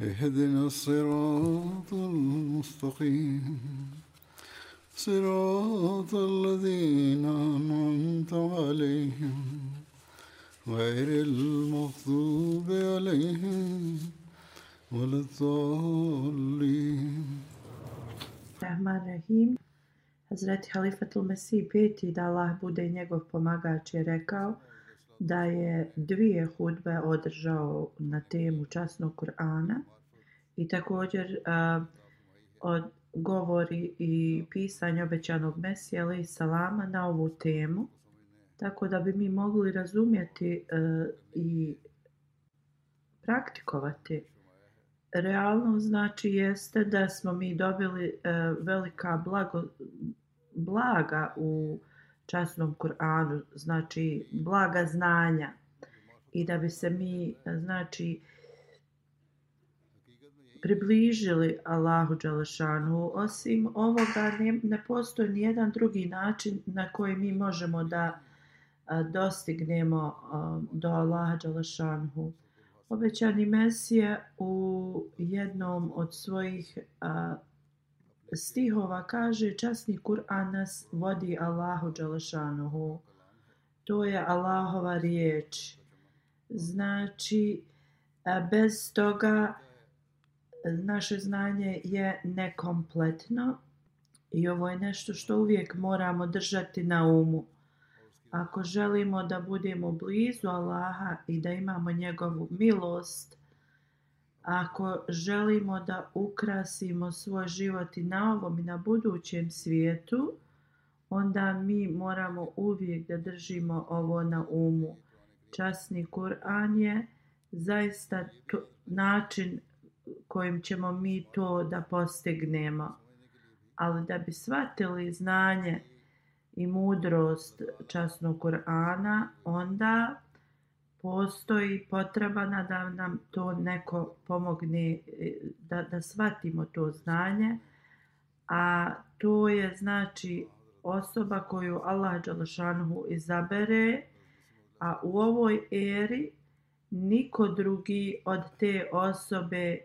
اهدنا الصراط المستقيم. صراط الذين أنعمت عليهم غير المغضوب عليهم ولا الضالين. الرحمن الرحيم. حضرت خليفة المسيح بيتي دالله الله بودي نيغو помогаć je rekao da je dvije hudbe održao na temu časnog Kur'ana i također uh, od govori i pisanje obećanog Mesija ali salama na ovu temu. Tako da bi mi mogli razumjeti uh, i praktikovati. Realno znači jeste da smo mi dobili uh, velika blago, blaga u časnom Kur'anu, znači blaga znanja i da bi se mi znači približili Allahu Đalešanu. Osim ovoga ne, ne postoji ni jedan drugi način na koji mi možemo da a, dostignemo a, do Allaha Đalešanu. Obećani Mesije u jednom od svojih a, stihova kaže časni Kur'an nas vodi Allahu Đalešanuhu. To je Allahova riječ. Znači, bez toga naše znanje je nekompletno i ovo je nešto što uvijek moramo držati na umu. Ako želimo da budemo blizu Allaha i da imamo njegovu milost, ako želimo da ukrasimo svoj život i na ovom i na budućem svijetu, onda mi moramo uvijek da držimo ovo na umu. Časni Kur'an je zaista to, način kojim ćemo mi to da postignemo. Ali da bi shvatili znanje i mudrost časnog Kur'ana, onda postoji potreba da nam to neko pomogne e, da, da shvatimo to znanje, a to je znači osoba koju Allah Đalašanhu izabere, a u ovoj eri niko drugi od te osobe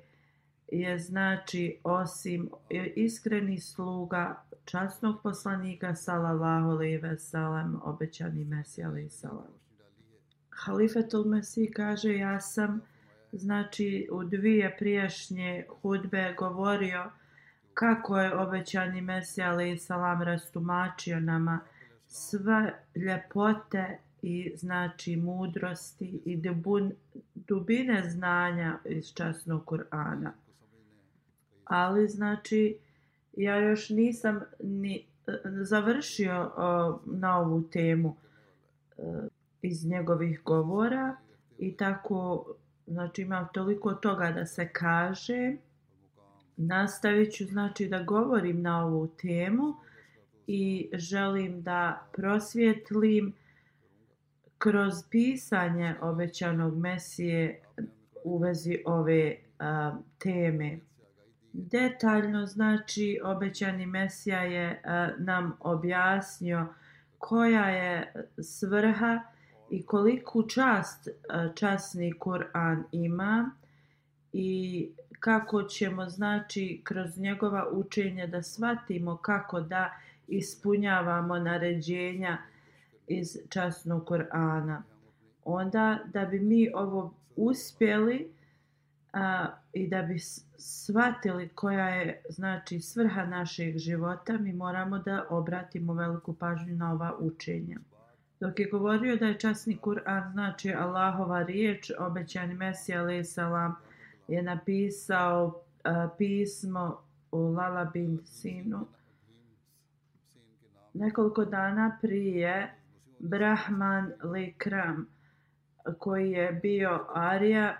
je znači osim iskreni sluga časnog poslanika sallallahu alejhi ve sellem obećani mesija alejhi salam. Halifetul Mesih kaže ja sam znači u dvije prijašnje hudbe govorio kako je obećani Mesija ali salam rastumačio nama sve ljepote i znači mudrosti i dubun, dubine znanja iz časnog Kur'ana. Ali znači ja još nisam ni eh, završio o, na ovu temu iz njegovih govora i tako znači imam toliko toga da se kaže nastavit ću znači da govorim na ovu temu i želim da prosvjetlim kroz pisanje obećanog Mesije u vezi ove a, teme. Detaljno znači obećani Mesija je a, nam objasnio koja je svrha i koliku čast e, časni Kur'an ima i kako ćemo znači kroz njegova učenja da shvatimo kako da ispunjavamo naređenja iz časnog Kur'ana. Onda da bi mi ovo uspjeli a, i da bi shvatili koja je znači svrha našeg života, mi moramo da obratimo veliku pažnju na ova učenja. Dok je govorio da je časni Kur'an znači Allahova riječ, obećani Mesija alaih salam je napisao a, pismo u Lala bin Sinu. Nekoliko dana prije Brahman Likram koji je bio Arija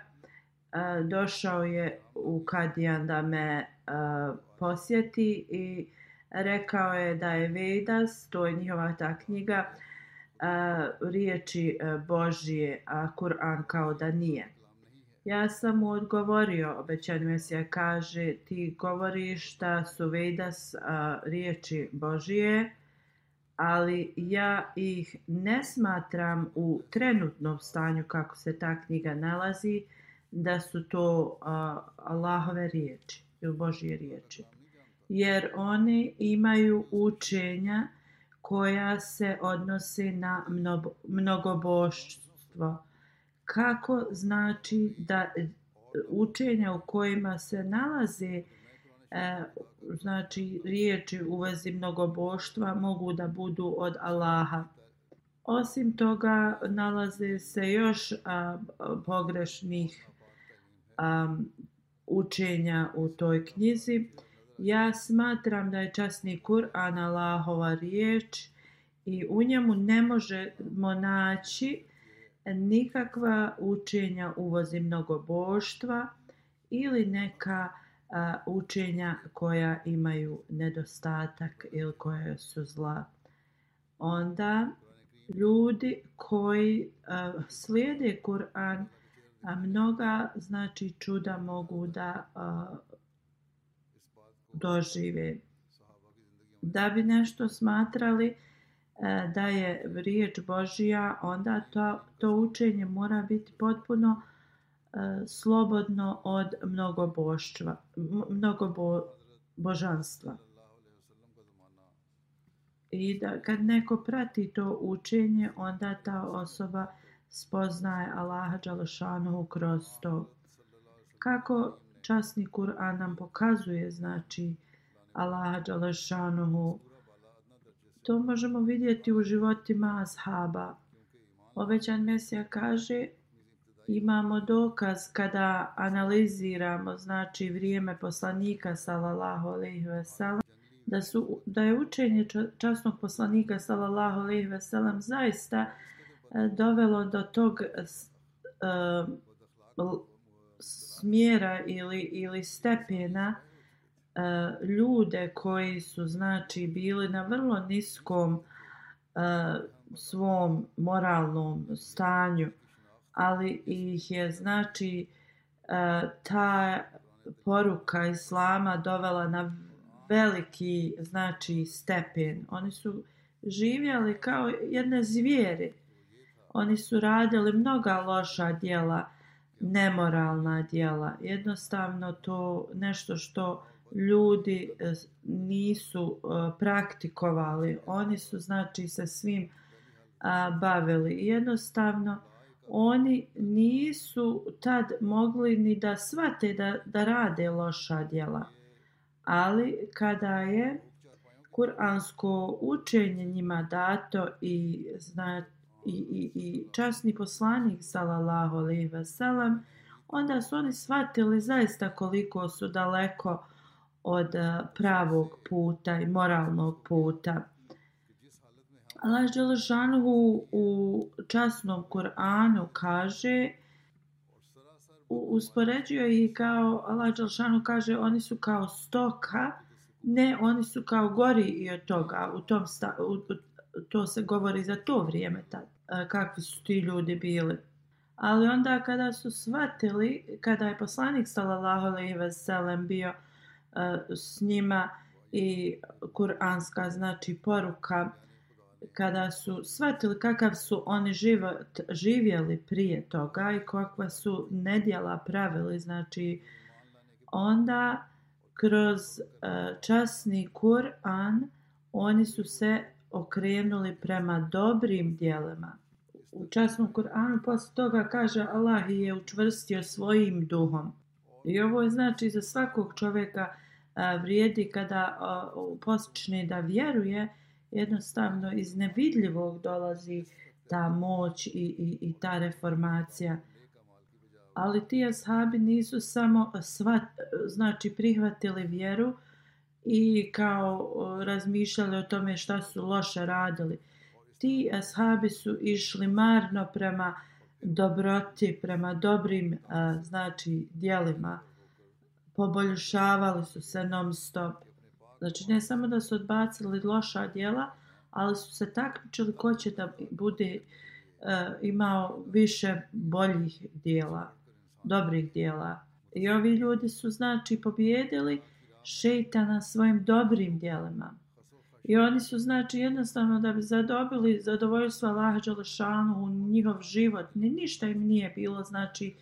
došao je u Kadijan da me a, posjeti i rekao je da je Vedas, to je njihova ta knjiga, a, riječi e, Božije, a Kur'an kao da nije. Ja sam mu odgovorio, obećan Mesija kaže, ti govoriš da su Vedas a, riječi Božije, ali ja ih ne smatram u trenutnom stanju kako se ta knjiga nalazi, da su to a, Allahove riječi ili Božije riječi. Jer oni imaju učenja koja se odnose na mnogo, mnogoboštvo. Kako znači da e, učenja u kojima se nalaze e, znači riječi u vezi mnogoboštva mogu da budu od Allaha. Osim toga nalaze se još a, pogrešnih a, učenja u toj knjizi. Ja smatram da je časni Kur'an Allahova riječ i u njemu ne možemo naći nikakva učenja u vezi mnogoboštva ili neka a, učenja koja imaju nedostatak ili koja su zla. Onda ljudi koji a, slijede Kur'an a mnoga znači čuda mogu da a, dožive. Da bi nešto smatrali e, da je riječ Božija, onda to, to učenje mora biti potpuno e, slobodno od mnogoboštva, mnogobožanstva. mnogobo, božanstva. I da kad neko prati to učenje, onda ta osoba spoznaje Allaha Đalašanohu kroz to. Kako časni Kur'an nam pokazuje, znači, Allaha Đalašanohu, to možemo vidjeti u životima ashaba. Ovećan Mesija kaže, imamo dokaz kada analiziramo, znači, vrijeme poslanika, sallallahu alaihi ve sellem, da, su, da je učenje časnog poslanika, sallallahu alaihi ve sellem, zaista e, dovelo do tog uh, smjera ili, ili stepena e, ljude koji su znači bili na vrlo niskom e, svom moralnom stanju, ali ih je znači e, ta poruka islama dovela na veliki znači stepen. Oni su živjeli kao jedne zvijeri. Oni su radili mnoga loša djela, nemoralna djela. Jednostavno to nešto što ljudi e, nisu e, praktikovali. Oni su znači sa svim a, bavili. Jednostavno oni nisu tad mogli ni da svate da, da rade loša djela. Ali kada je kuransko učenje njima dato i zna, i, i, i časni poslanik sallallahu alejhi ve sellem onda su oni shvatili zaista koliko su daleko od eh, pravog puta i moralnog puta. Allah Đelešanuhu u časnom Kur'anu kaže u- uspoređuje ih kao Allah Đelešanuhu kaže oni su kao stoka ne oni su kao gori i od toga u tom sta, u, to se govori za to vrijeme tad kakvi su ti ljudi bili. Ali onda kada su shvatili kada je poslanik sallallahu alejhi ve sellem bio s njima i kuranska znači poruka kada su shvatili kakav su oni život živjeli prije toga i kakva su nedjela pravili, znači onda kroz uh, časni Kur'an oni su se okrenuli prema dobrim djelima. U časnom Kur'anu posle toga kaže Allah je učvrstio svojim duhom. I ovo je znači za svakog čovjeka a, vrijedi kada a, da vjeruje, jednostavno iz nevidljivog dolazi ta moć i, i, i ta reformacija. Ali ti ashabi nisu samo sva, znači prihvatili vjeru i kao razmišljali o tome šta su loše radili. Ti ashabi su išli marno prema dobroti, prema dobrim znači dijelima. Poboljšavali su se non stop. Znači ne samo da su odbacili loša djela, ali su se takmičili ko će da bude e, imao više boljih dijela, dobrih dijela. I ovi ljudi su znači pobjedili šeitana svojim dobrim dijelima. I oni su znači jednostavno da bi zadobili zadovoljstvo Allaha Đelešanu u njihov život, ni ništa im nije bilo znači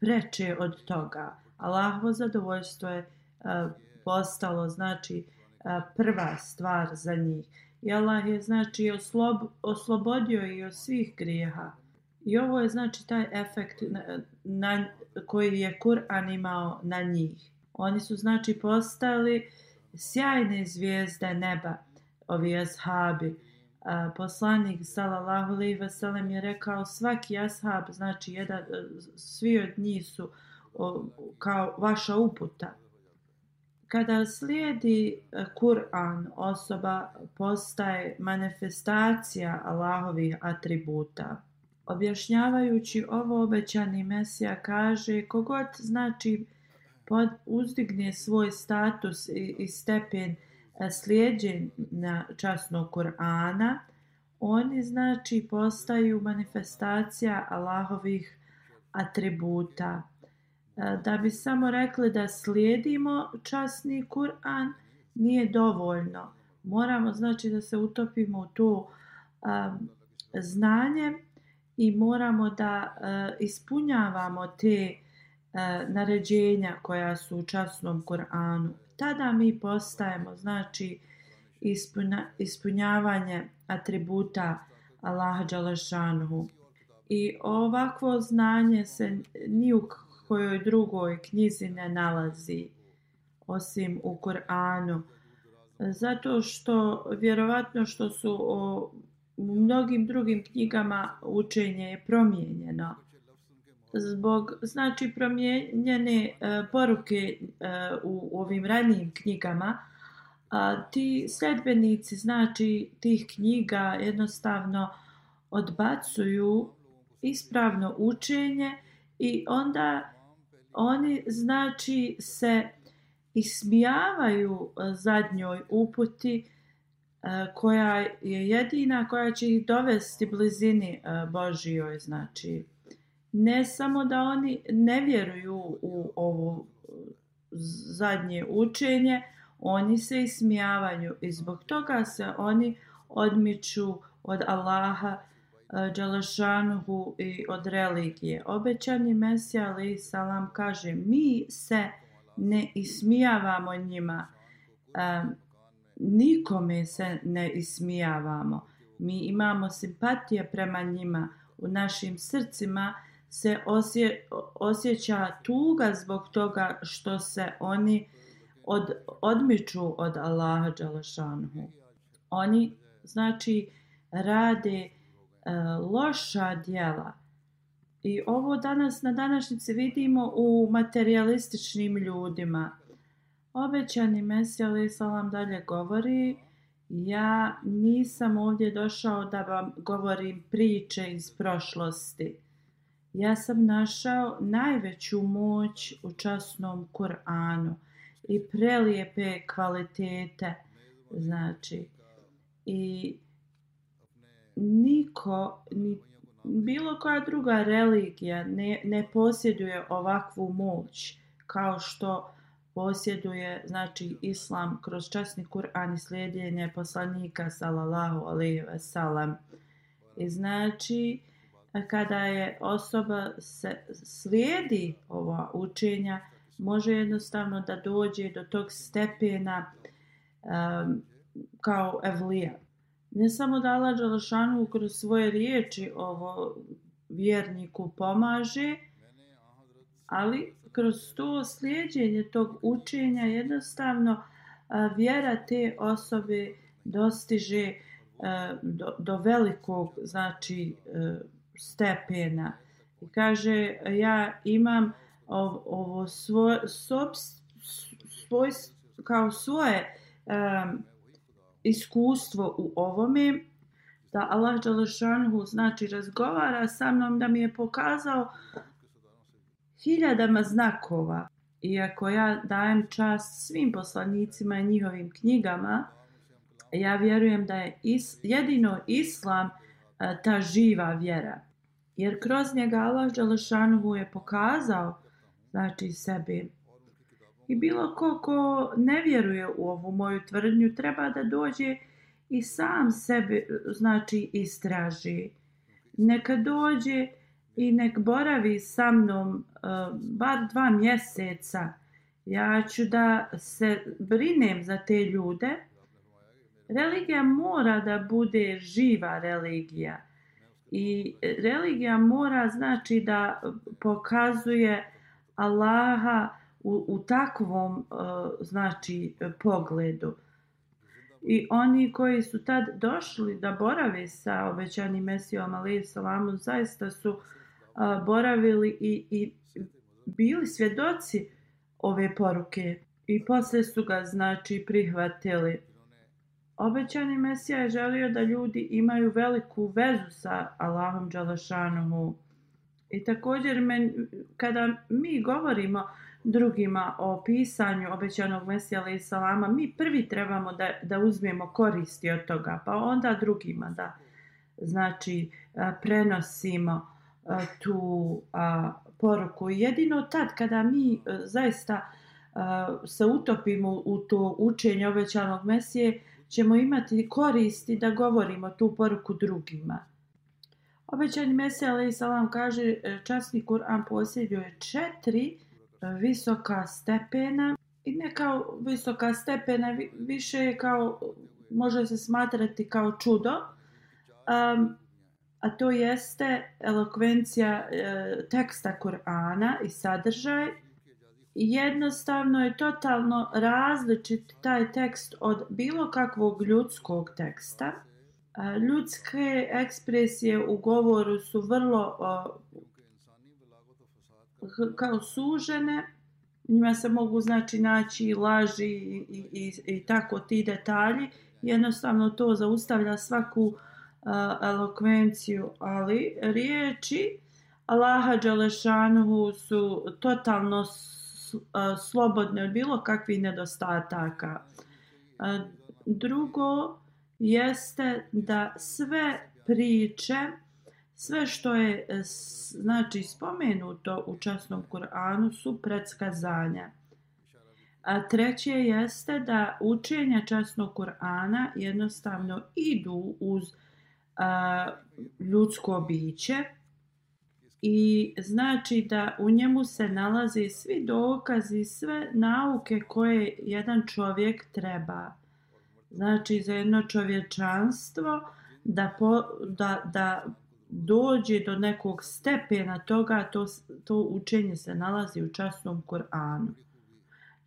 preče od toga. Allahovo zadovoljstvo je uh, postalo znači uh, prva stvar za njih. I Allah je znači oslob, oslobodio i od svih grijeha. I ovo je znači taj efekt na, na, koji je Kur'an imao na njih. Oni su znači postali sjajne zvijezde neba, ovi ashabi. A, poslanik sallallahu alejhi ve sellem je rekao svaki ashab znači jedan svi od njih su o, kao vaša uputa kada slijedi Kur'an, osoba postaje manifestacija Allahovih atributa. Objašnjavajući ovo obećani Mesija kaže kogod znači Pa uzdigne svoj status i, i stepen e, slijedjenja časnog Kur'ana, oni znači postaju manifestacija Allahovih atributa e, da bi samo rekli da slijedimo časni Kur'an nije dovoljno. Moramo znači da se utopimo u to um, znanje i moramo da uh, ispunjavamo te uh, E, naređenja koja su u časnom Kur'anu. Tada mi postajemo znači ispunja, ispunjavanje atributa Allaha Đalešanuhu. I ovakvo znanje se ni u kojoj drugoj knjizi ne nalazi osim u Koranu. Zato što vjerovatno što su o, u mnogim drugim knjigama učenje je promijenjeno. Zbog znači promijenjene e, poruke e, u, u ovim ranijim knjigama, a, ti sledbenici znači tih knjiga jednostavno odbacuju ispravno učenje i onda oni znači se ismijavaju zadnjoj uputi e, koja je jedina koja će ih dovesti blizini e, Božijoj znači ne samo da oni ne vjeruju u ovo zadnje učenje oni se ismijavaju i zbog toga se oni odmiču od Allaha e, Đalašanuhu i od religije. Obećani Mesija ali salam kaže mi se ne ismijavamo njima. E, nikome se ne ismijavamo. Mi imamo simpatije prema njima. U našim srcima se osje, osjeća tuga zbog toga što se oni od, odmiču od Allaha Đalašanhu. Oni znači rade E, loša djela. I ovo danas na današnjici vidimo u materialističnim ljudima. Obećani Mesija Ali Salam dalje govori ja nisam ovdje došao da vam govorim priče iz prošlosti. Ja sam našao najveću moć u časnom Kur'anu i prelijepe kvalitete. Znači, i niko, ni bilo koja druga religija ne, ne posjeduje ovakvu moć kao što posjeduje znači islam kroz časni Kur'an i slijedjenje poslanika sallallahu alejhi ve sellem. I znači kada je osoba se slijedi ova učenja može jednostavno da dođe do tog stepena um, kao evlija. Ne samo da Allah Đalašanu kroz svoje riječi ovo vjerniku pomaže, ali kroz to slijedjenje tog učenja jednostavno a, vjera te osobe dostiže a, do, do velikog znači a, stepena. I kaže ja imam ov, ovo svoj, svoj kao svoje um, iskustvo u ovome da Allah Đalešanhu znači razgovara sa mnom da mi je pokazao hiljadama znakova iako ja dajem čast svim poslanicima i njihovim knjigama ja vjerujem da je is, jedino islam ta živa vjera jer kroz njega Allah Đalešanhu je pokazao znači sebi I bilo ko ko ne vjeruje u ovu moju tvrdnju treba da dođe i sam sebe znači istraži. Neka dođe i nek boravi sa mnom uh, bar dva mjeseca. Ja ću da se brinem za te ljude. Religija mora da bude živa religija. I religija mora znači da pokazuje Allaha u, u takvom uh, znači pogledu. I oni koji su tad došli da borave sa obećanim Mesijom alaih salamu zaista su uh, boravili i, i bili svjedoci ove poruke i posle su ga znači prihvatili. Obećani Mesija je želio da ljudi imaju veliku vezu sa Allahom Đalašanuhu. I također men, kada mi govorimo drugima o pisanju obećanog Mesija alaih salama, mi prvi trebamo da, da uzmemo koristi od toga, pa onda drugima da znači prenosimo tu poruku. Jedino tad kada mi zaista se utopimo u to učenje obećanog Mesije, ćemo imati koristi da govorimo tu poruku drugima. Obećani Mesija alaih salam kaže e, časni Kur'an posjeduje četiri e, visoka stepena i ne kao visoka stepena, više kao može se smatrati kao čudo. Um, a to jeste elokvencija e, teksta Kur'ana i sadržaj. Jednostavno je totalno različit taj tekst od bilo kakvog ljudskog teksta. Ljudske ekspresije u govoru su vrlo kao sužene, njima se mogu znači naći laži i, i, i, i tako ti detalji, jednostavno to zaustavlja svaku uh, elokvenciju, ali riječi Allaha Đelešanuhu su totalno slobodne od bilo kakvih nedostataka. Drugo jeste da sve priče Sve što je e, znači spomenuto u časnom Kur'anu su predskazanja. A treće jeste da učenja časnog Kur'ana jednostavno idu uz a, ljudsko biće i znači da u njemu se nalaze svi dokazi, sve nauke koje jedan čovjek treba. Znači za jedno čovječanstvo da, po, da, da dođe do nekog stepena toga, to, to učenje se nalazi u časnom Koranu.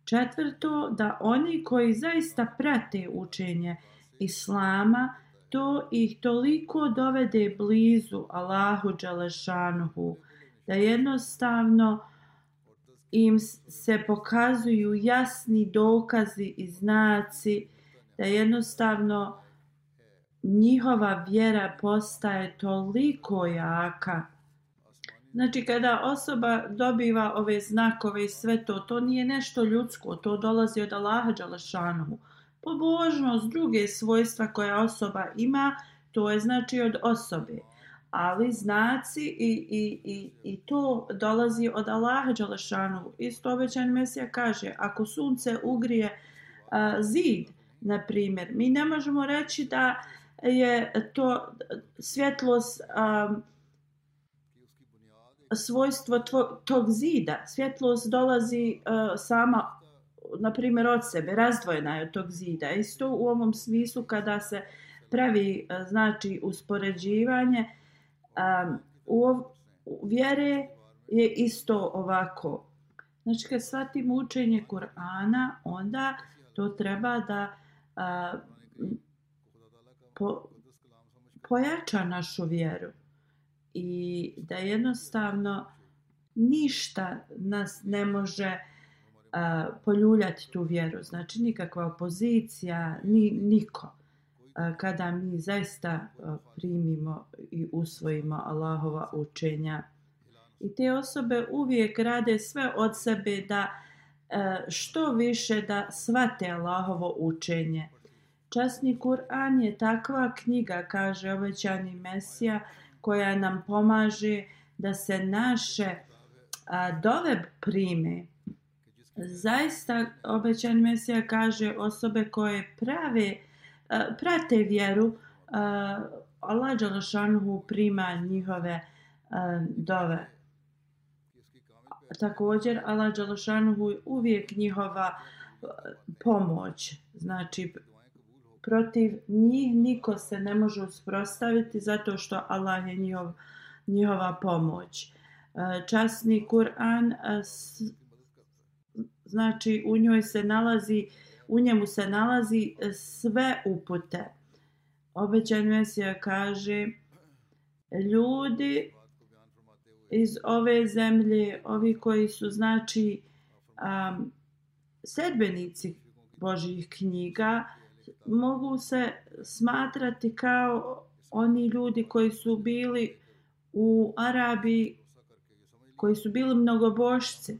Četvrto, da oni koji zaista prate učenje Islama, to ih toliko dovede blizu Allahu Đalešanuhu, da jednostavno im se pokazuju jasni dokazi i znaci, da jednostavno njihova vjera postaje toliko jaka. Znači, kada osoba dobiva ove znakove i sve to, to nije nešto ljudsko, to dolazi od Allaha Đalešanuhu. Pobožnost, druge svojstva koja osoba ima, to je znači od osobe. Ali znaci i, i, i, i to dolazi od Allaha Đalešanu. Isto obećan Mesija kaže, ako sunce ugrije a, zid, na primjer, mi ne možemo reći da je to svjetlost a, svojstvo tvo, tog zida. Svjetlost dolazi uh, sama, na primjer, od sebe, razdvojena je od tog zida. Isto u ovom smislu kada se pravi, e, znači, uspoređivanje, um, u, u vjere je isto ovako. Znači kad shvatimo učenje Kur'ana, onda to treba da a, po, pojača našu vjeru i da jednostavno ništa nas ne može a, poljuljati tu vjeru. Znači nikakva opozicija, ni, niko. A, kada mi zaista a, primimo i usvojimo Allahova učenja. I te osobe uvijek rade sve od sebe da što više da svate Allahovo učenje. Časni Kur'an je takva knjiga, kaže obećani Mesija, koja nam pomaže da se naše a, dove prime. Zaista obećan Mesija kaže osobe koje prave, e, prate vjeru, e, Allah Đalašanhu prima njihove e, dove. Također Allah Đalašanhu uvijek njihova pomoć. Znači protiv njih niko se ne može usprostaviti zato što Allah je njihov, njihova pomoć. Časni Kur'an znači u njoj se nalazi u njemu se nalazi sve upute. Obećan Mesija kaže ljudi iz ove zemlje, ovi koji su znači um, sedbenici Božih knjiga, mogu se smatrati kao oni ljudi koji su bili u Arabiji, koji su bili mnogobošci.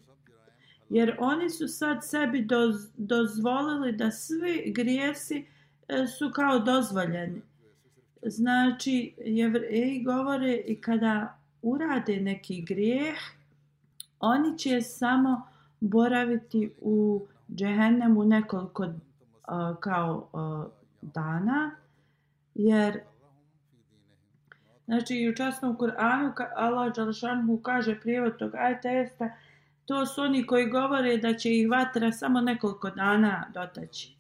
Jer oni su sad sebi doz, dozvolili da svi grijesi e, su kao dozvoljeni. Znači, jevreji e, govore i kada urade neki grijeh, oni će samo boraviti u džehennemu nekoliko e, kao uh, dana, jer znači u časnom Kur'anu Allah Đalšanhu kaže prijevod tog ajta jeste to su oni koji govore da će ih vatra samo nekoliko dana dotaći.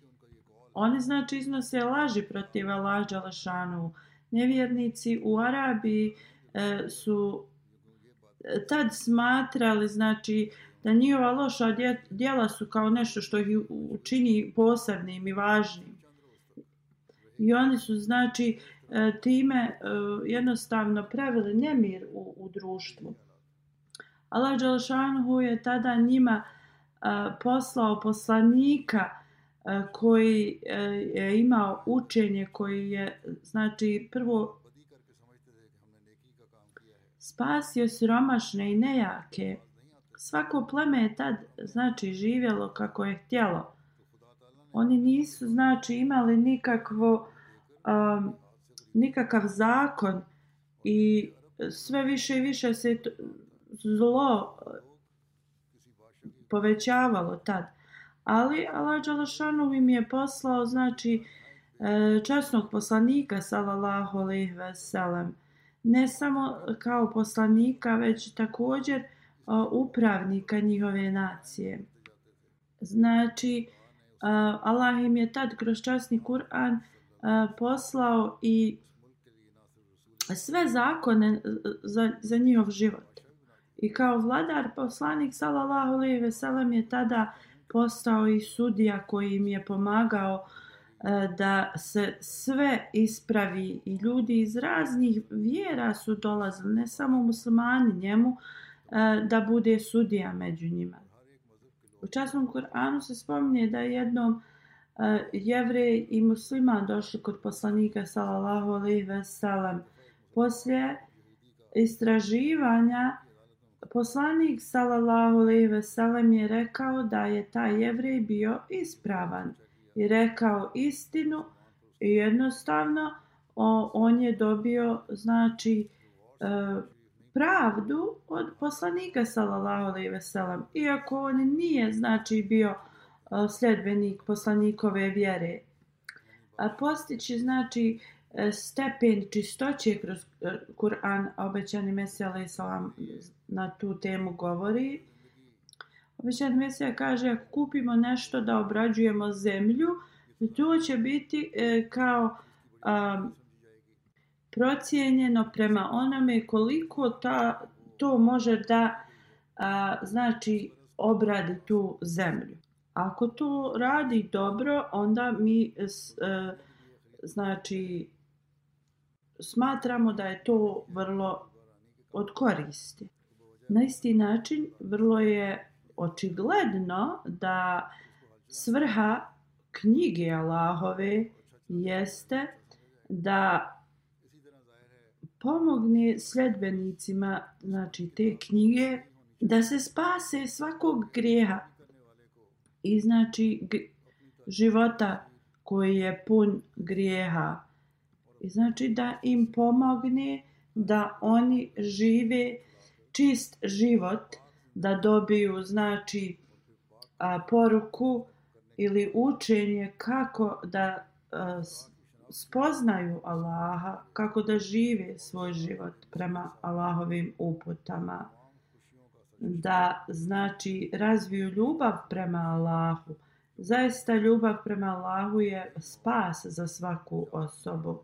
Oni znači iznose laži protiv Allah Đalšanhu. Nevjernici u Arabiji e, su e, tad smatrali znači da njihova loša djela su kao nešto što ih učini posebnim i važnim. I oni su znači e, time e, jednostavno pravili nemir u, u društvu. Allah Đalšanhu je tada njima e, poslao poslanika koji e, je imao učenje koji je znači prvo spasio siromašne i nejake svako pleme je tad znači živjelo kako je htjelo. Oni nisu znači imali nikakvo um, nikakav zakon i sve više i više se zlo e, povećavalo tad. Ali Allah Đalašanu im je poslao znači e, časnog poslanika sallallahu alejhi ve sellem ne samo kao poslanika već također e, upravnika njihove nacije. Znači, Allah im je tad kroz časni Kur'an poslao i sve zakone za, za njihov život. I kao vladar, poslanik sallallahu alejhi ve sellem je tada postao i sudija koji im je pomagao e, da se sve ispravi i ljudi iz raznih vjera su dolazili, ne samo muslimani njemu, E, da bude sudija među njima. U časnom Kur'anu se spominje da je jednom e, jevrej i musliman došli kod poslanika sallallahu alejhi ve sellem poslije istraživanja poslanik sallallahu alejhi ve sellem je rekao da je taj jevrej bio ispravan i rekao istinu i jednostavno on je dobio znači e, pravdu od poslanika sallallahu alejhi ve sellem iako on nije znači bio e, sljedbenik poslanikove vjere. A postići znači E, stepen čistoće kroz e, Kur'an obećani Mesija na tu temu govori obećani Mesija kaže ako kupimo nešto da obrađujemo zemlju to će biti e, kao um, procijenjeno prema onome koliko ta, to može da a, znači obradi tu zemlju. Ako to radi dobro, onda mi s- e, znači smatramo da je to vrlo od koristi. Na isti način vrlo je očigledno da svrha knjige Allahove jeste da pomogne sljedbenicima znači te knjige da se spase svakog grijeha i znači života koji je pun grijeha. I znači da im pomogne da oni žive čist život, da dobiju znači a, poruku ili učenje kako da a, spoznaju Allaha, kako da žive svoj život prema Allahovim uputama, da znači razviju ljubav prema Allahu. Zaista ljubav prema Allahu je spas za svaku osobu.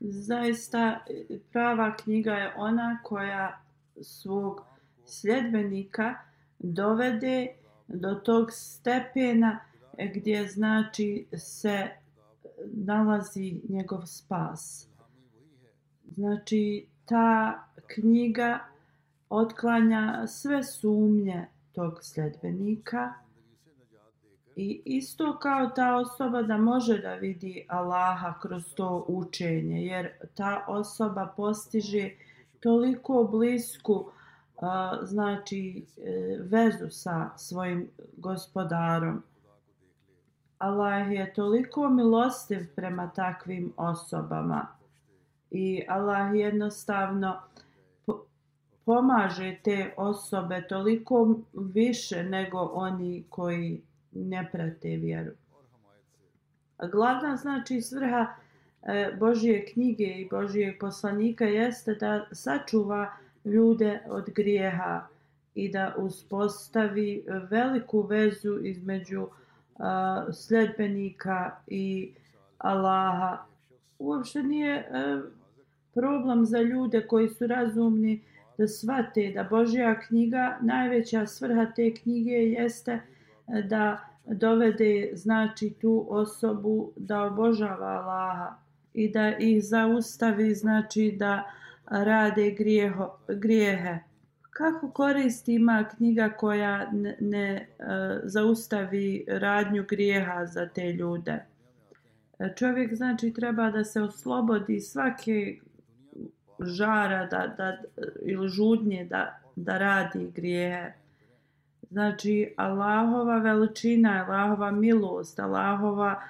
Zaista e, prava knjiga je ona koja svog sljedbenika dovede do tog stepena e, gdje znači se nalazi njegov spas. Znači ta knjiga otklanja sve sumnje tog sljedbenika i isto kao ta osoba da može da vidi Allaha kroz to učenje jer ta osoba postiže toliko blisku a, znači e, vezu sa svojim gospodarom. Allah je toliko milostiv prema takvim osobama i Allah jednostavno pomaže te osobe toliko više nego oni koji ne prate vjeru. A Glavna znači svrha e, Božije knjige i Božijeg poslanika jeste da sačuva ljude od grijeha i da uspostavi veliku vezu između a, sljedbenika i Allaha. Uopšte nije e, problem za ljude koji su razumni da svate da Božja knjiga, najveća svrha te knjige jeste e, da dovede znači tu osobu da obožava Allaha i da ih zaustavi znači da rade grijeho, grijehe. Kako koristi ima knjiga koja ne, ne e, zaustavi radnju grijeha za te ljude? Čovjek znači treba da se oslobodi svake žara da, da, ili žudnje da, da radi grijehe. Znači, Allahova veličina, Allahova milost, Allahova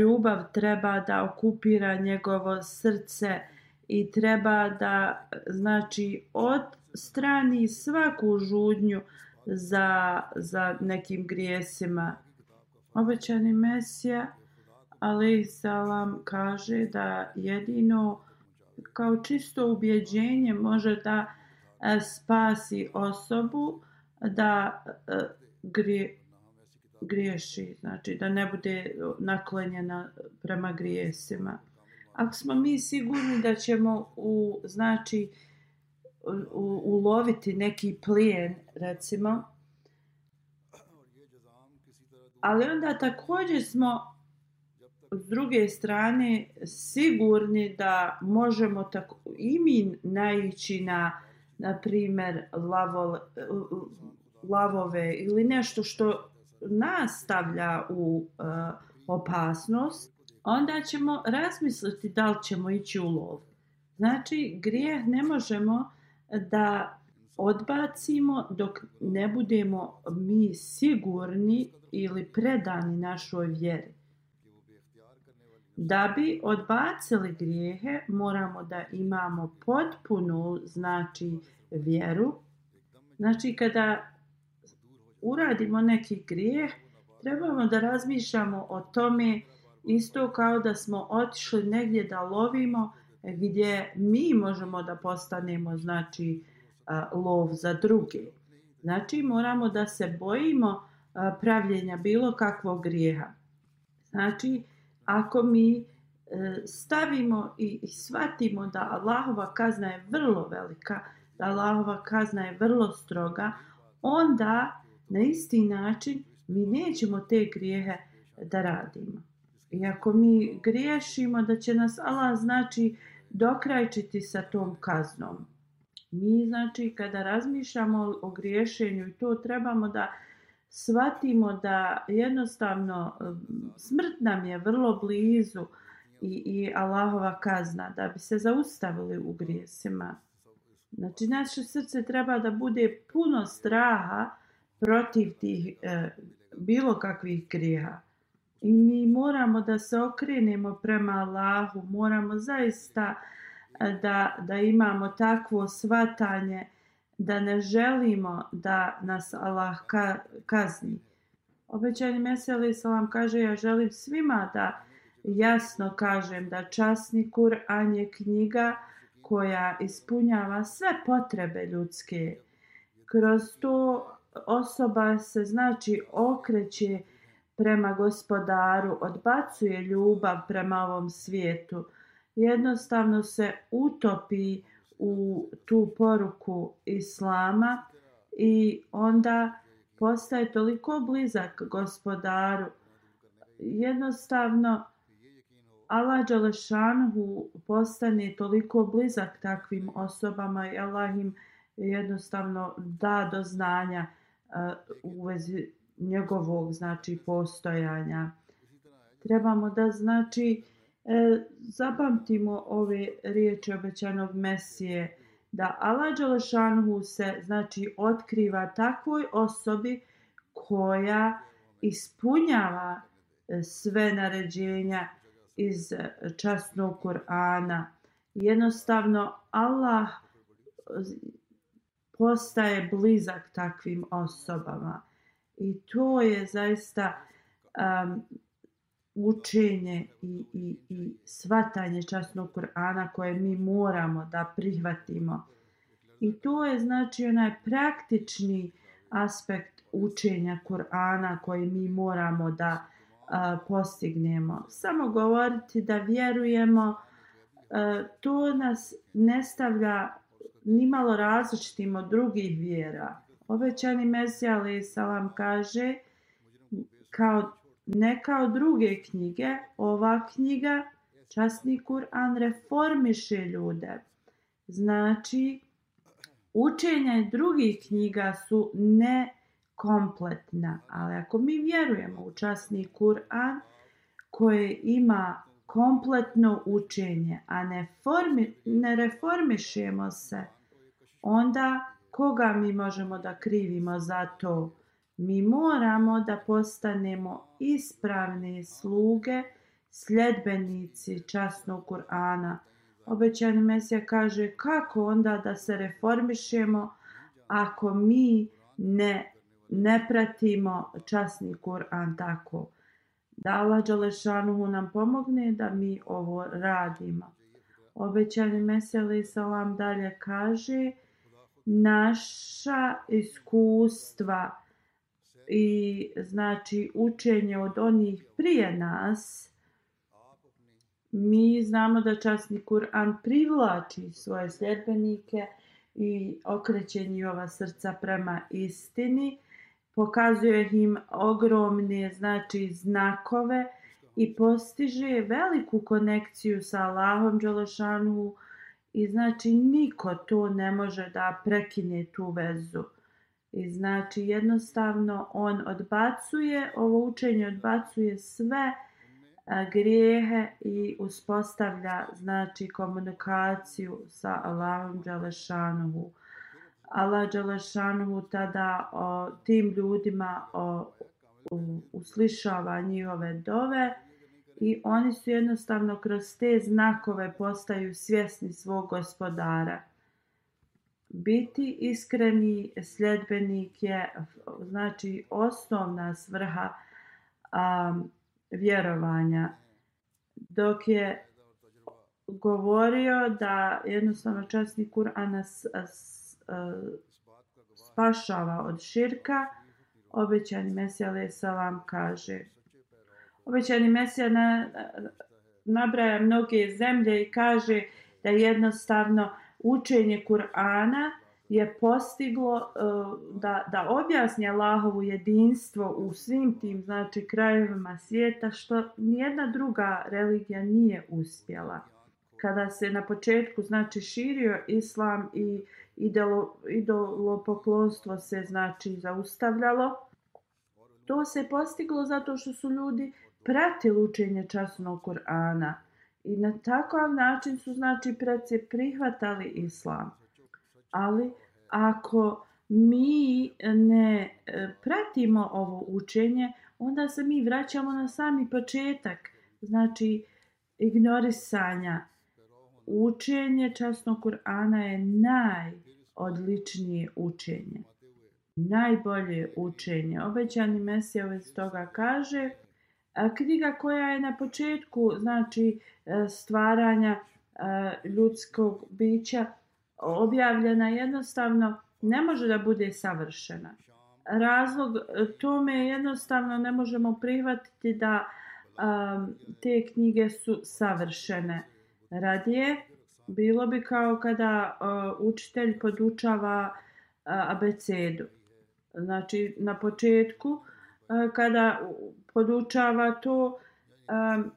ljubav treba da okupira njegovo srce i treba da, znači, odstrani svaku žudnju za, za nekim grijesima. Obećani Mesija, ali salam kaže da jedino kao čisto ubjeđenje može da e, spasi osobu da e, grije, griješi, znači da ne bude naklonjena prema grijesima. Ako smo mi sigurni da ćemo u, znači, u, uloviti neki plijen, recimo, ali onda također smo s druge strane sigurni da možemo tako i mi naići na na primjer lavo, lavove ili nešto što nas stavlja u uh, opasnost, onda ćemo razmisliti da li ćemo ići u lov. Znači, grijeh ne možemo da odbacimo dok ne budemo mi sigurni ili predani našoj vjeri. Da bi odbacili grijehe, moramo da imamo potpunu, znači, vjeru. Znači, kada uradimo neki grijeh, trebamo da razmišljamo o tome isto kao da smo otišli negdje da lovimo gdje mi možemo da postanemo, znači, lov za druge. Znači, moramo da se bojimo pravljenja bilo kakvog grijeha. Znači, ako mi e, stavimo i shvatimo da Allahova kazna je vrlo velika, da Allahova kazna je vrlo stroga, onda Na isti način mi nećemo te grijehe da radimo. I ako mi griješimo da će nas Allah znači dokrajčiti sa tom kaznom. Mi znači kada razmišljamo o, griješenju i to trebamo da shvatimo da jednostavno smrt nam je vrlo blizu i, i Allahova kazna da bi se zaustavili u grijesima. Znači naše srce treba da bude puno straha protiv tih e, bilo kakvih grijeha. I mi moramo da se okrenemo prema Allahu, moramo zaista e, da, da imamo takvo svatanje da ne želimo da nas Allah ka, kazni. Obećani Meseli Salam kaže, ja želim svima da jasno kažem da časni Kur'an je knjiga koja ispunjava sve potrebe ljudske. Kroz to osoba se znači okreće prema gospodaru, odbacuje ljubav prema ovom svijetu. Jednostavno se utopi u tu poruku Islama i onda postaje toliko blizak gospodaru. Jednostavno Allah Đalešanhu postane toliko blizak takvim osobama i Allah im jednostavno da do znanja uh, u vezi njegovog znači postojanja. Trebamo da znači e, zapamtimo ove riječi obećanog Mesije da Allah Đelešanhu se znači otkriva takvoj osobi koja ispunjava e, sve naređenja iz e, časnog Kur'ana. Jednostavno Allah e, postaje blizak takvim osobama. I to je zaista um, učenje i, i, i svatanje časnog Kur'ana koje mi moramo da prihvatimo. I to je znači onaj praktični aspekt učenja Kur'ana koji mi moramo da a, postignemo. Samo govoriti da vjerujemo, a, to nas ne stavlja nimalo različitim od drugih vjera. Obećani Mesija Ali Salam kaže kao ne kao druge knjige, ova knjiga, časni Kur'an, reformiše ljude. Znači, učenja drugih knjiga su nekompletna. Ali ako mi vjerujemo u časni Kur'an, koje ima kompletno učenje, a ne, formi, ne reformišemo se, onda koga mi možemo da krivimo za to? Mi moramo da postanemo ispravne sluge, sljedbenici časnog Kur'ana. Obećani Mesija kaže kako onda da se reformišemo ako mi ne, ne pratimo časni Kur'an tako. Da Allah Đalešanuhu nam pomogne da mi ovo radimo. Obećani Mesija Salam dalje kaže naša iskustva i znači učenje od onih prije nas mi znamo da časni Kur'an privlači svoje sljedbenike i okreće njihova srca prema istini pokazuje im ogromne znači znakove i postiže veliku konekciju sa Allahom Đelešanu i znači niko to ne može da prekine tu vezu. I znači jednostavno on odbacuje, ovo učenje odbacuje sve a, grijehe i uspostavlja znači komunikaciju sa Allahom Đalešanuhu. Allah Đalešanuhu tada o, tim ljudima o, u, uslišava njihove dove i oni su jednostavno kroz te znakove postaju svjesni svog gospodara biti iskreni sljedbenik je znači osnovna svrha a, vjerovanja. Dok je govorio da jednostavno časni Kur'an nas spašava od širka obećani Mesija alaih salam kaže obećani Mesija na, nabraja mnoge zemlje i kaže da jednostavno učenje Kur'ana je postiglo uh, da, da objasni Allahovu jedinstvo u svim tim znači krajevima svijeta što nijedna druga religija nije uspjela. Kada se na početku znači širio islam i idolo, idolopoklonstvo se znači zaustavljalo, to se postiglo zato što su ljudi pratili učenje časnog Kur'ana i na takav način su znači preci prihvatali islam. Ali ako mi ne e, pratimo ovo učenje, onda se mi vraćamo na sami početak, znači ignorisanja. Učenje časnog Kur'ana je najodličnije učenje. Najbolje učenje. Obećani Mesija već toga kaže, knjiga koja je na početku znači e, stvaranja e, ljudskog bića objavljena jednostavno ne može da bude savršena. Razlog e, tome je jednostavno ne možemo prihvatiti da um, te knjige su savršene. Radije bilo bi kao kada uh, učitelj podučava uh, abecedu. Znači na početku uh, kada podučava to um,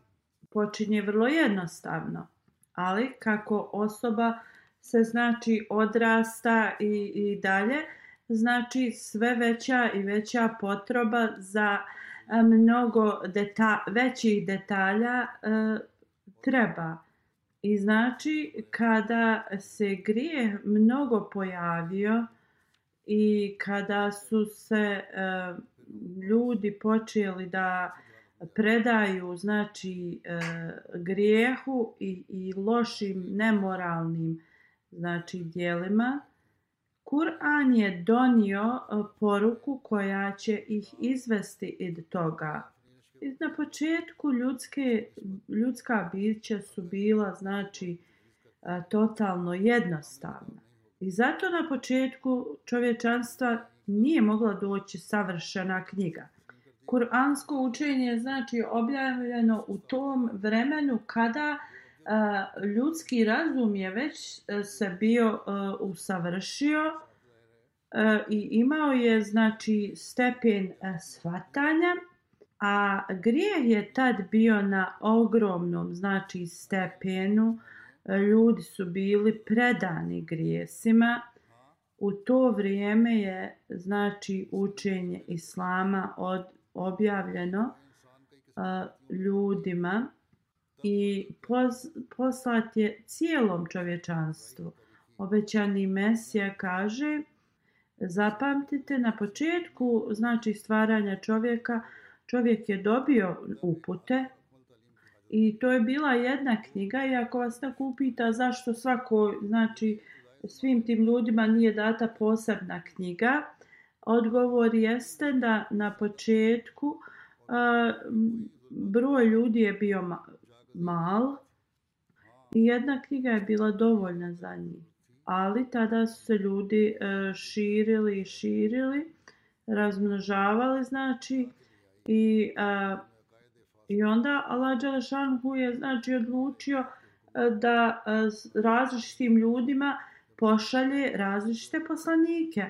počinje vrlo jednostavno. Ali kako osoba se znači odrasta i, i dalje, znači sve veća i veća potreba za mnogo deta većih detalja e, treba. I znači kada se grije mnogo pojavio i kada su se e, ljudi počeli da predaju znači e, grijehu i, i lošim nemoralnim znači dijelima, Kur'an je donio e, poruku koja će ih izvesti od toga. I na početku ljudske, ljudska bića su bila znači e, totalno jednostavna. I zato na početku čovječanstva nije mogla doći savršena knjiga. Kur'ansko učenje je znači objavljeno u tom vremenu kada a, ljudski razum je već e, se bio a, usavršio a, i imao je znači stepen svatanja a grijeh je tad bio na ogromnom znači stepenu ljudi su bili predani grijesima u to vrijeme je znači učenje islama od objavljeno ljudima i poz, poslat je cijelom čovječanstvu. Obećani Mesija kaže, zapamtite na početku znači stvaranja čovjeka, čovjek je dobio upute i to je bila jedna knjiga i ako vas tako upita zašto svako, znači svim tim ljudima nije data posebna knjiga, odgovor jeste da na početku a, broj ljudi je bio mal i jedna knjiga je bila dovoljna za njih. Ali tada su se ljudi a, širili i širili, razmnožavali znači i, a, i onda Allah Đelešanhu je znači odlučio e, da e, različitim ljudima pošalje različite poslanike.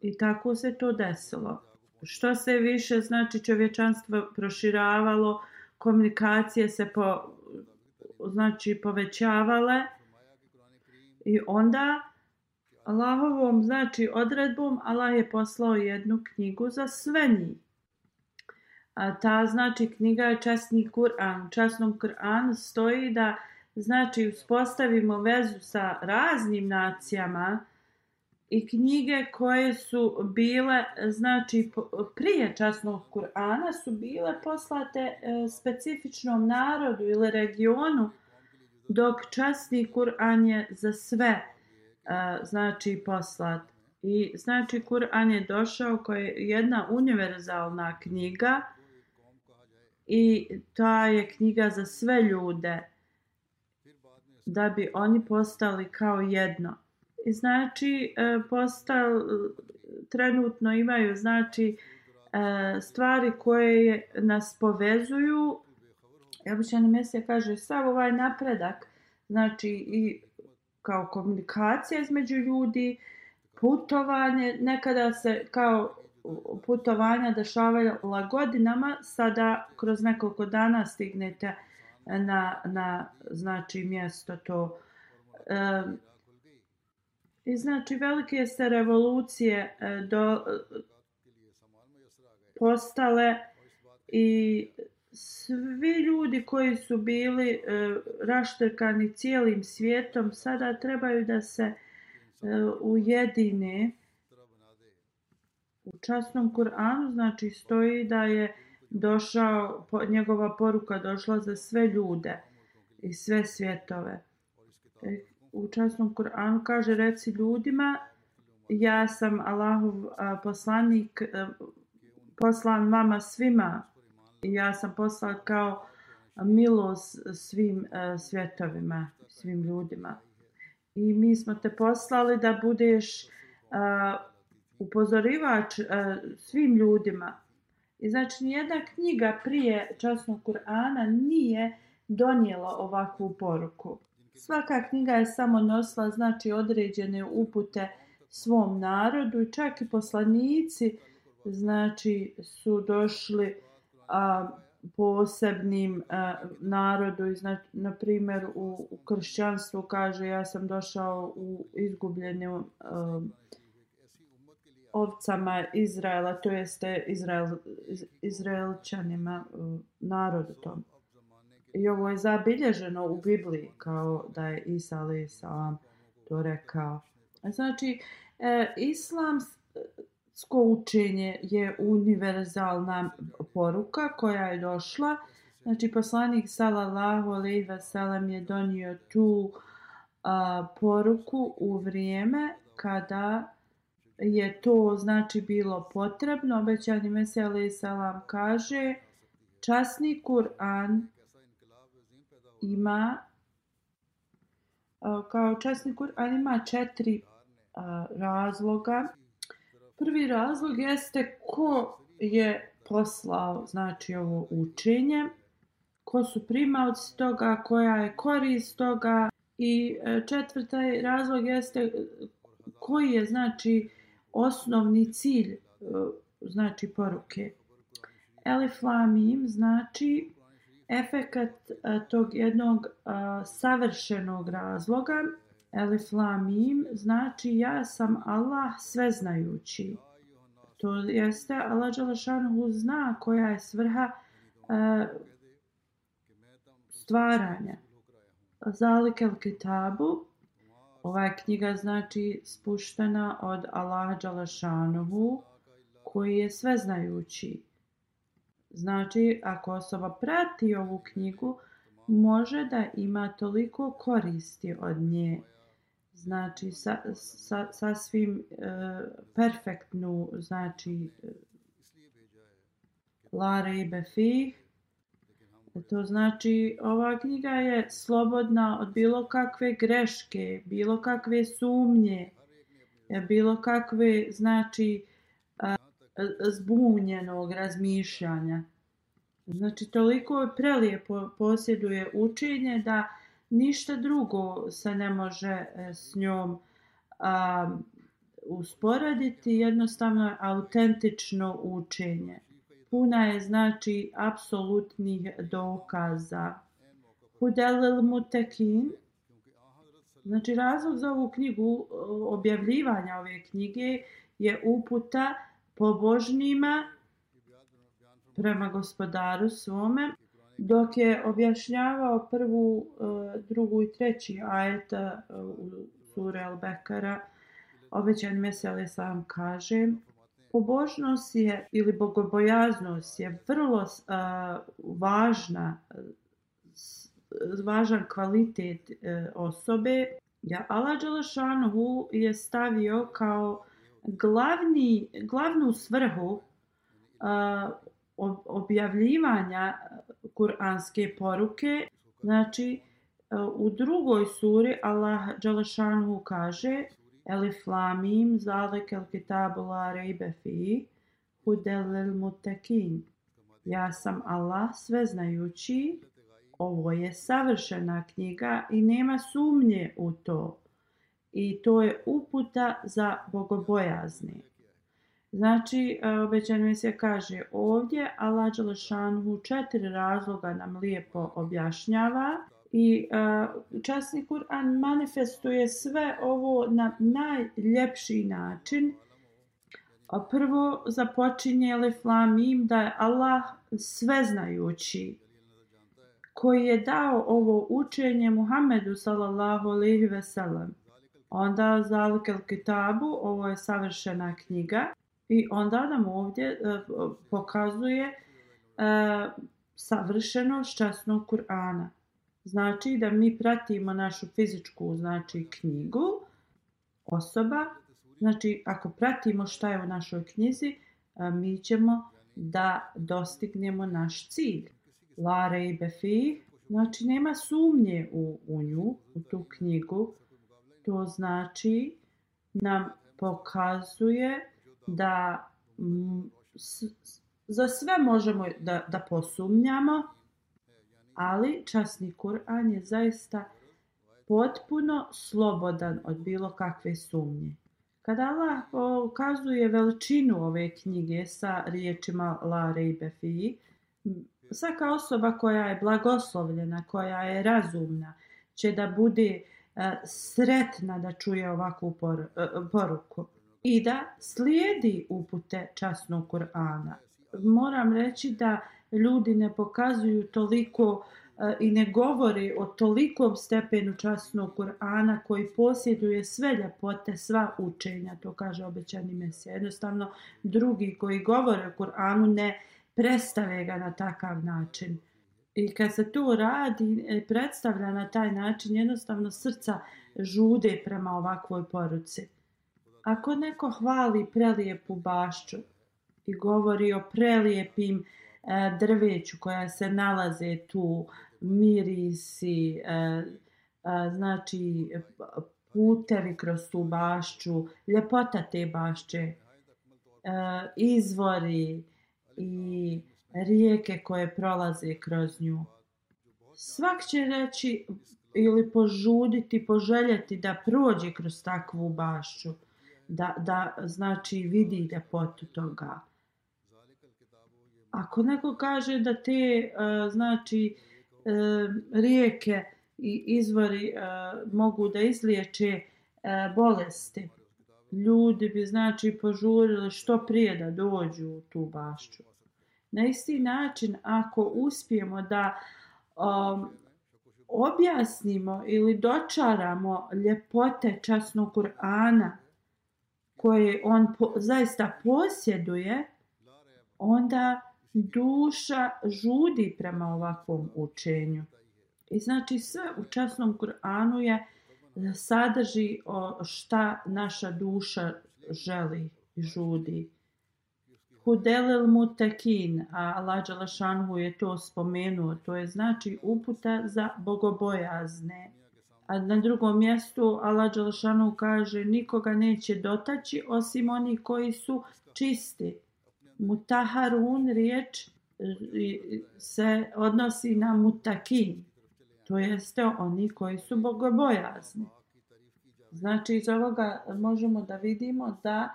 I tako se to desilo. Što se više znači čovječanstvo proširavalo, komunikacije se po, znači povećavale i onda Allahovom znači odredbom Allah je poslao jednu knjigu za sve njih. A ta znači knjiga je časni Kur'an. U časnom Kur'anu stoji da znači uspostavimo vezu sa raznim nacijama i knjige koje su bile znači prije časnog Kur'ana su bile poslate e, specifičnom narodu ili regionu dok časni Kur'an je za sve e, znači poslat. I znači Kur'an je došao koja je jedna univerzalna knjiga i ta je knjiga za sve ljude da bi oni postali kao jedno. I znači e, postal trenutno imaju znači e, stvari koje nas povezuju. Običani Mesija kaže sav ovaj napredak znači i kao komunikacija između ljudi putovanje, nekada se kao putovanja dešavala godinama, sada kroz nekoliko dana stignete na, na znači mjesto to. E, I znači velike se revolucije e, do, postale i svi ljudi koji su bili e, raštrkani cijelim svijetom sada trebaju da se e, ujedine u časnom Kur'anu znači stoji da je došao po, njegova poruka došla za sve ljude i sve svjetove e, u časnom Kur'anu kaže reci ljudima ja sam Allahov poslanik a, poslan vama svima i ja sam poslan kao milost svim a, svjetovima, svim ljudima. I mi smo te poslali da budeš a, upozorivač a, e, svim ljudima. I znači nijedna knjiga prije časnog Kur'ana nije donijela ovakvu poruku. Svaka knjiga je samo nosila znači određene upute svom narodu i čak i poslanici znači su došli a, posebnim a, narodu i znači, na primjer u, u kršćanstvu kaže ja sam došao u izgubljenu a, ovcama Izraela to jeste Izrael, Izraelčanima narodu tom. I ovo je zabilježeno u Bibliji kao da je Isa ali salam to rekao. Znači, e, islamsko učenje je univerzalna poruka koja je došla. Znači, poslanik sallallahu alejhi ve sellem je donio tu a, poruku u vrijeme kada je to znači bilo potrebno. Obećani Mesele alejhi selam kaže časni Kur'an ima eh, kao časni Kur'an ima četiri a, razloga Prvi razlog jeste ko je poslao znači ovo učenje, ko su primaoci toga, koja je korist toga i eh, četvrta razlog jeste koji je znači osnovni cilj e, znači poruke. Elif lamim znači efekat e, tog jednog e, savršenog razloga Elif Lamim znači ja sam Allah sveznajući. To jeste Allah Đalašanhu zna koja je svrha uh, stvaranja. Zalik el kitabu Ova je knjiga znači spuštena od Allaha Đalašanuhu koji je sveznajući. Znači, ako osoba prati ovu knjigu, može da ima toliko koristi od nje znači sa, sa, sa svim e, perfektnu znači Lare i Befi E, to znači ova knjiga je slobodna od bilo kakve greške bilo kakve sumnje e, bilo kakve znači zbunjenog razmišljanja znači toliko je prelijepo posjeduje učenje da ništa drugo se ne može e, s njom a, usporediti, jednostavno je autentično učenje. Puna je znači apsolutnih dokaza. Hudelil mutekin, znači razlog za ovu knjigu, objavljivanja ove knjige je uputa pobožnima prema gospodaru svome, dok je objašnjavao prvu, drugu i treći ajet e, u sure Al-Bekara, obećan Mesele sam kaže, pobožnost je ili bogobojaznost je vrlo uh, važna, važan kvalitet uh, osobe. Ja, Allah Đalašanhu je stavio kao glavni, glavnu svrhu uh, objavljivanja kuranske poruke. Znači, e, u drugoj suri Allah Đalašanhu kaže Elif lamim zalek el kitabu la rejbe fi hudelil mutekin. Ja sam Allah sveznajući, ovo je savršena knjiga i nema sumnje u to. i to je uputa za bogobojazne. Znači, e, obećan se kaže ovdje, Allah Đelešanhu četiri razloga nam lijepo objašnjava i uh, časni Kur'an manifestuje sve ovo na najljepši način. A prvo započinje Elif Lamim da je Allah sveznajući koji je dao ovo učenje Muhammedu sallallahu alejhi ve sellem. Onda Zalikel Kitabu, ovo je savršena knjiga i onda nam ovdje e, pokazuje uh, savršenost časnog Kur'ana. Znači da mi pratimo našu fizičku znači knjigu osoba. Znači ako pratimo šta je u našoj knjizi, mi ćemo da dostignemo naš cilj. Lare i Befi, znači nema sumnje u, u nju, u tu knjigu. To znači nam pokazuje da m, s, za sve možemo da, da posumnjamo, ali časni Kur'an je zaista potpuno slobodan od bilo kakve sumnje. Kada Allah ukazuje veličinu ove knjige sa riječima La Rejbe Fi, svaka osoba koja je blagoslovljena, koja je razumna, će da bude e, sretna da čuje ovakvu e, poruku i da slijedi upute časnog Kur'ana. Moram reći da ljudi ne pokazuju toliko e, i ne govori o tolikom stepenu časnog Kur'ana koji posjeduje sve ljepote, sva učenja, to kaže obećani Mesija. Jednostavno, drugi koji govore o Kur'anu ne predstave ga na takav način. I kad se to radi, e, predstavlja na taj način, jednostavno srca žude prema ovakvoj poruci. Ako neko hvali prelijepu bašću i govori o prelijepim uh, E, drveću koja se nalaze tu, mirisi, e, e, znači putevi kroz tu bašću, ljepota te bašće, izvori i rijeke koje prolaze kroz nju. Svak će reći ili požuditi, poželjeti da prođe kroz takvu bašću, da, da znači vidi ljepotu toga. Ako neko kaže da te e, znači e, rijeke i izvori e, mogu da izliječe bolesti, ljudi bi znači požurili što prije da dođu u tu bašću. Na isti način, ako uspijemo da um, objasnimo ili dočaramo ljepote časnog Kur'ana koje on po, zaista posjeduje, onda duša žudi prema ovakvom učenju. I znači sve u časnom Kur'anu je e, sadrži o šta naša duša želi i žudi. Hudelel mutekin, a Allah Đalašanhu je to spomenuo, to je znači uputa za bogobojazne. A na drugom mjestu Allah Đalašanhu kaže nikoga neće dotaći osim oni koji su čisti mutaharun riječ e, se odnosi na mutakin. To jeste oni koji su bogobojazni. Znači iz ovoga možemo da vidimo da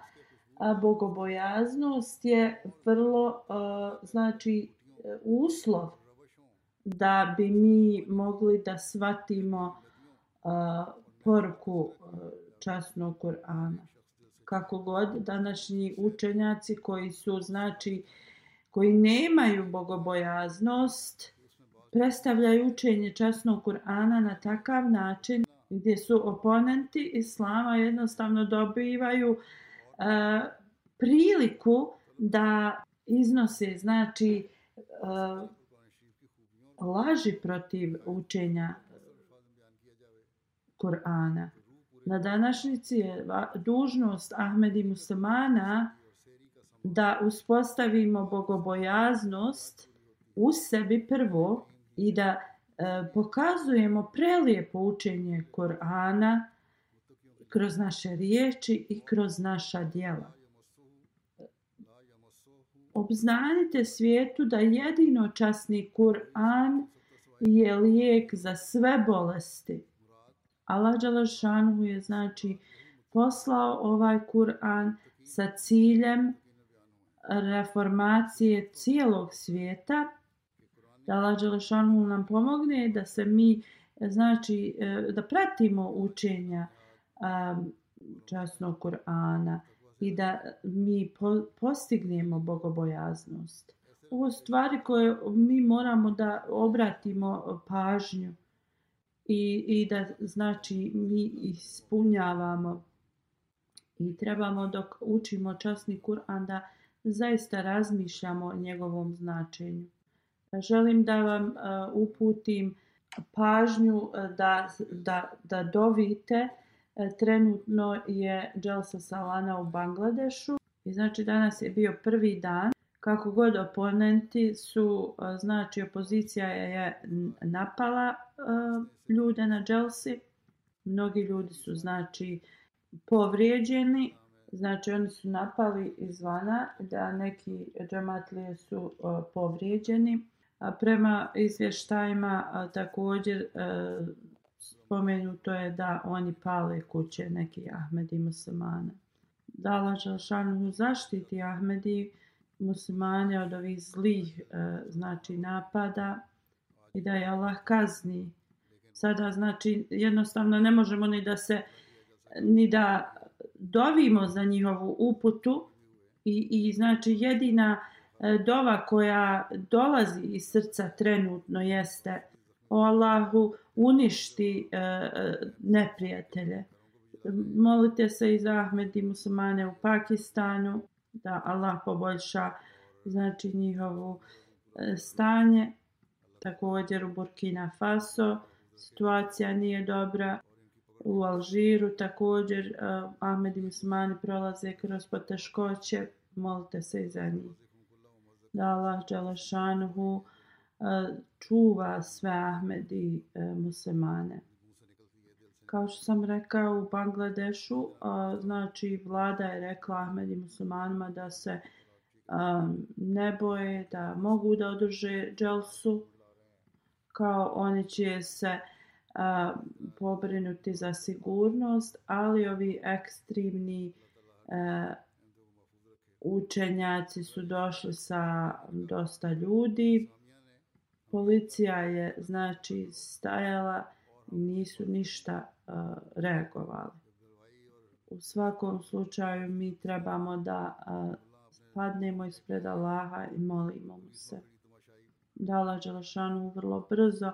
bogobojaznost je vrlo e, znači uslov da bi mi mogli da svatimo e, poruku časnog Kur'ana kako god današnji učenjaci koji su znači koji nemaju bogobojaznost predstavljaju učenje časnog Kur'ana na takav način gdje su oponenti islama jednostavno dobivaju e, priliku da iznose znači e, laži protiv učenja Kur'ana. Na današnjici je dužnost Ahmedi muslimana da uspostavimo bogobojaznost u sebi prvo i da e, pokazujemo prelijepo učenje Korana kroz naše riječi i kroz naša djela. Obznanite svijetu da jedino časni Kur'an je lijek za sve bolesti Allah Đalašanhu je znači poslao ovaj Kur'an sa ciljem reformacije cijelog svijeta, da Allah Đalašanhu nam pomogne da se mi, znači, e, da pratimo učenja časnog Kur'ana i da mi postignemo bogobojaznost. Ovo stvari koje mi moramo da obratimo pažnju i, i da znači mi ispunjavamo i trebamo dok učimo časni Kur'an da zaista razmišljamo o njegovom značenju. Želim da vam uh, uputim pažnju e, da, da, da dovite. E, trenutno je Dželsa Salana u Bangladešu. I znači danas je bio prvi dan. Kako god oponenti su, znači opozicija je napala ljude na Chelsea, Mnogi ljudi su znači povrijeđeni Znači oni su napali izvana da neki džamatlije su povrijeđeni. A prema izvještajima također uh, spomenuto je da oni pale kuće neki Ahmedi muslimane. Dala Žalšanu zaštiti Ahmedi muslimane od ovih zlih uh, znači napada i da je Allah kazni. Sada znači jednostavno ne možemo ni da se ni da dovimo za njihovu uputu i, i znači jedina e, dova koja dolazi iz srca trenutno jeste o Allahu uništi e, e neprijatelje. Molite se i za Ahmed i muslimane u Pakistanu da Allah poboljša znači njihovo e, stanje. Također u Burkina Faso situacija nije dobra u Alžiru također uh, Ahmed i Musmani prolaze kroz poteškoće, molite se i za njih. Da Allah Đalašanuhu uh, e, čuva sve Ahmed i uh, muslimane. Kao što sam rekao u Bangladešu, a, znači vlada je rekla Ahmed i muslimanima da se a, ne boje, da mogu da održe dželsu, kao oni će se a, pobrinuti za sigurnost, ali ovi ekstremni a, učenjaci su došli sa dosta ljudi. Policija je znači stajala i nisu ništa a, reagovali. U svakom slučaju mi trebamo da a, padnemo ispred Allaha i molimo mu se. Dala Đelešanu vrlo brzo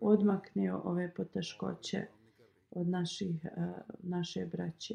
odmakne ove poteškoće od naših, naše braće.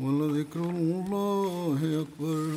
ولذكر الله أكبر.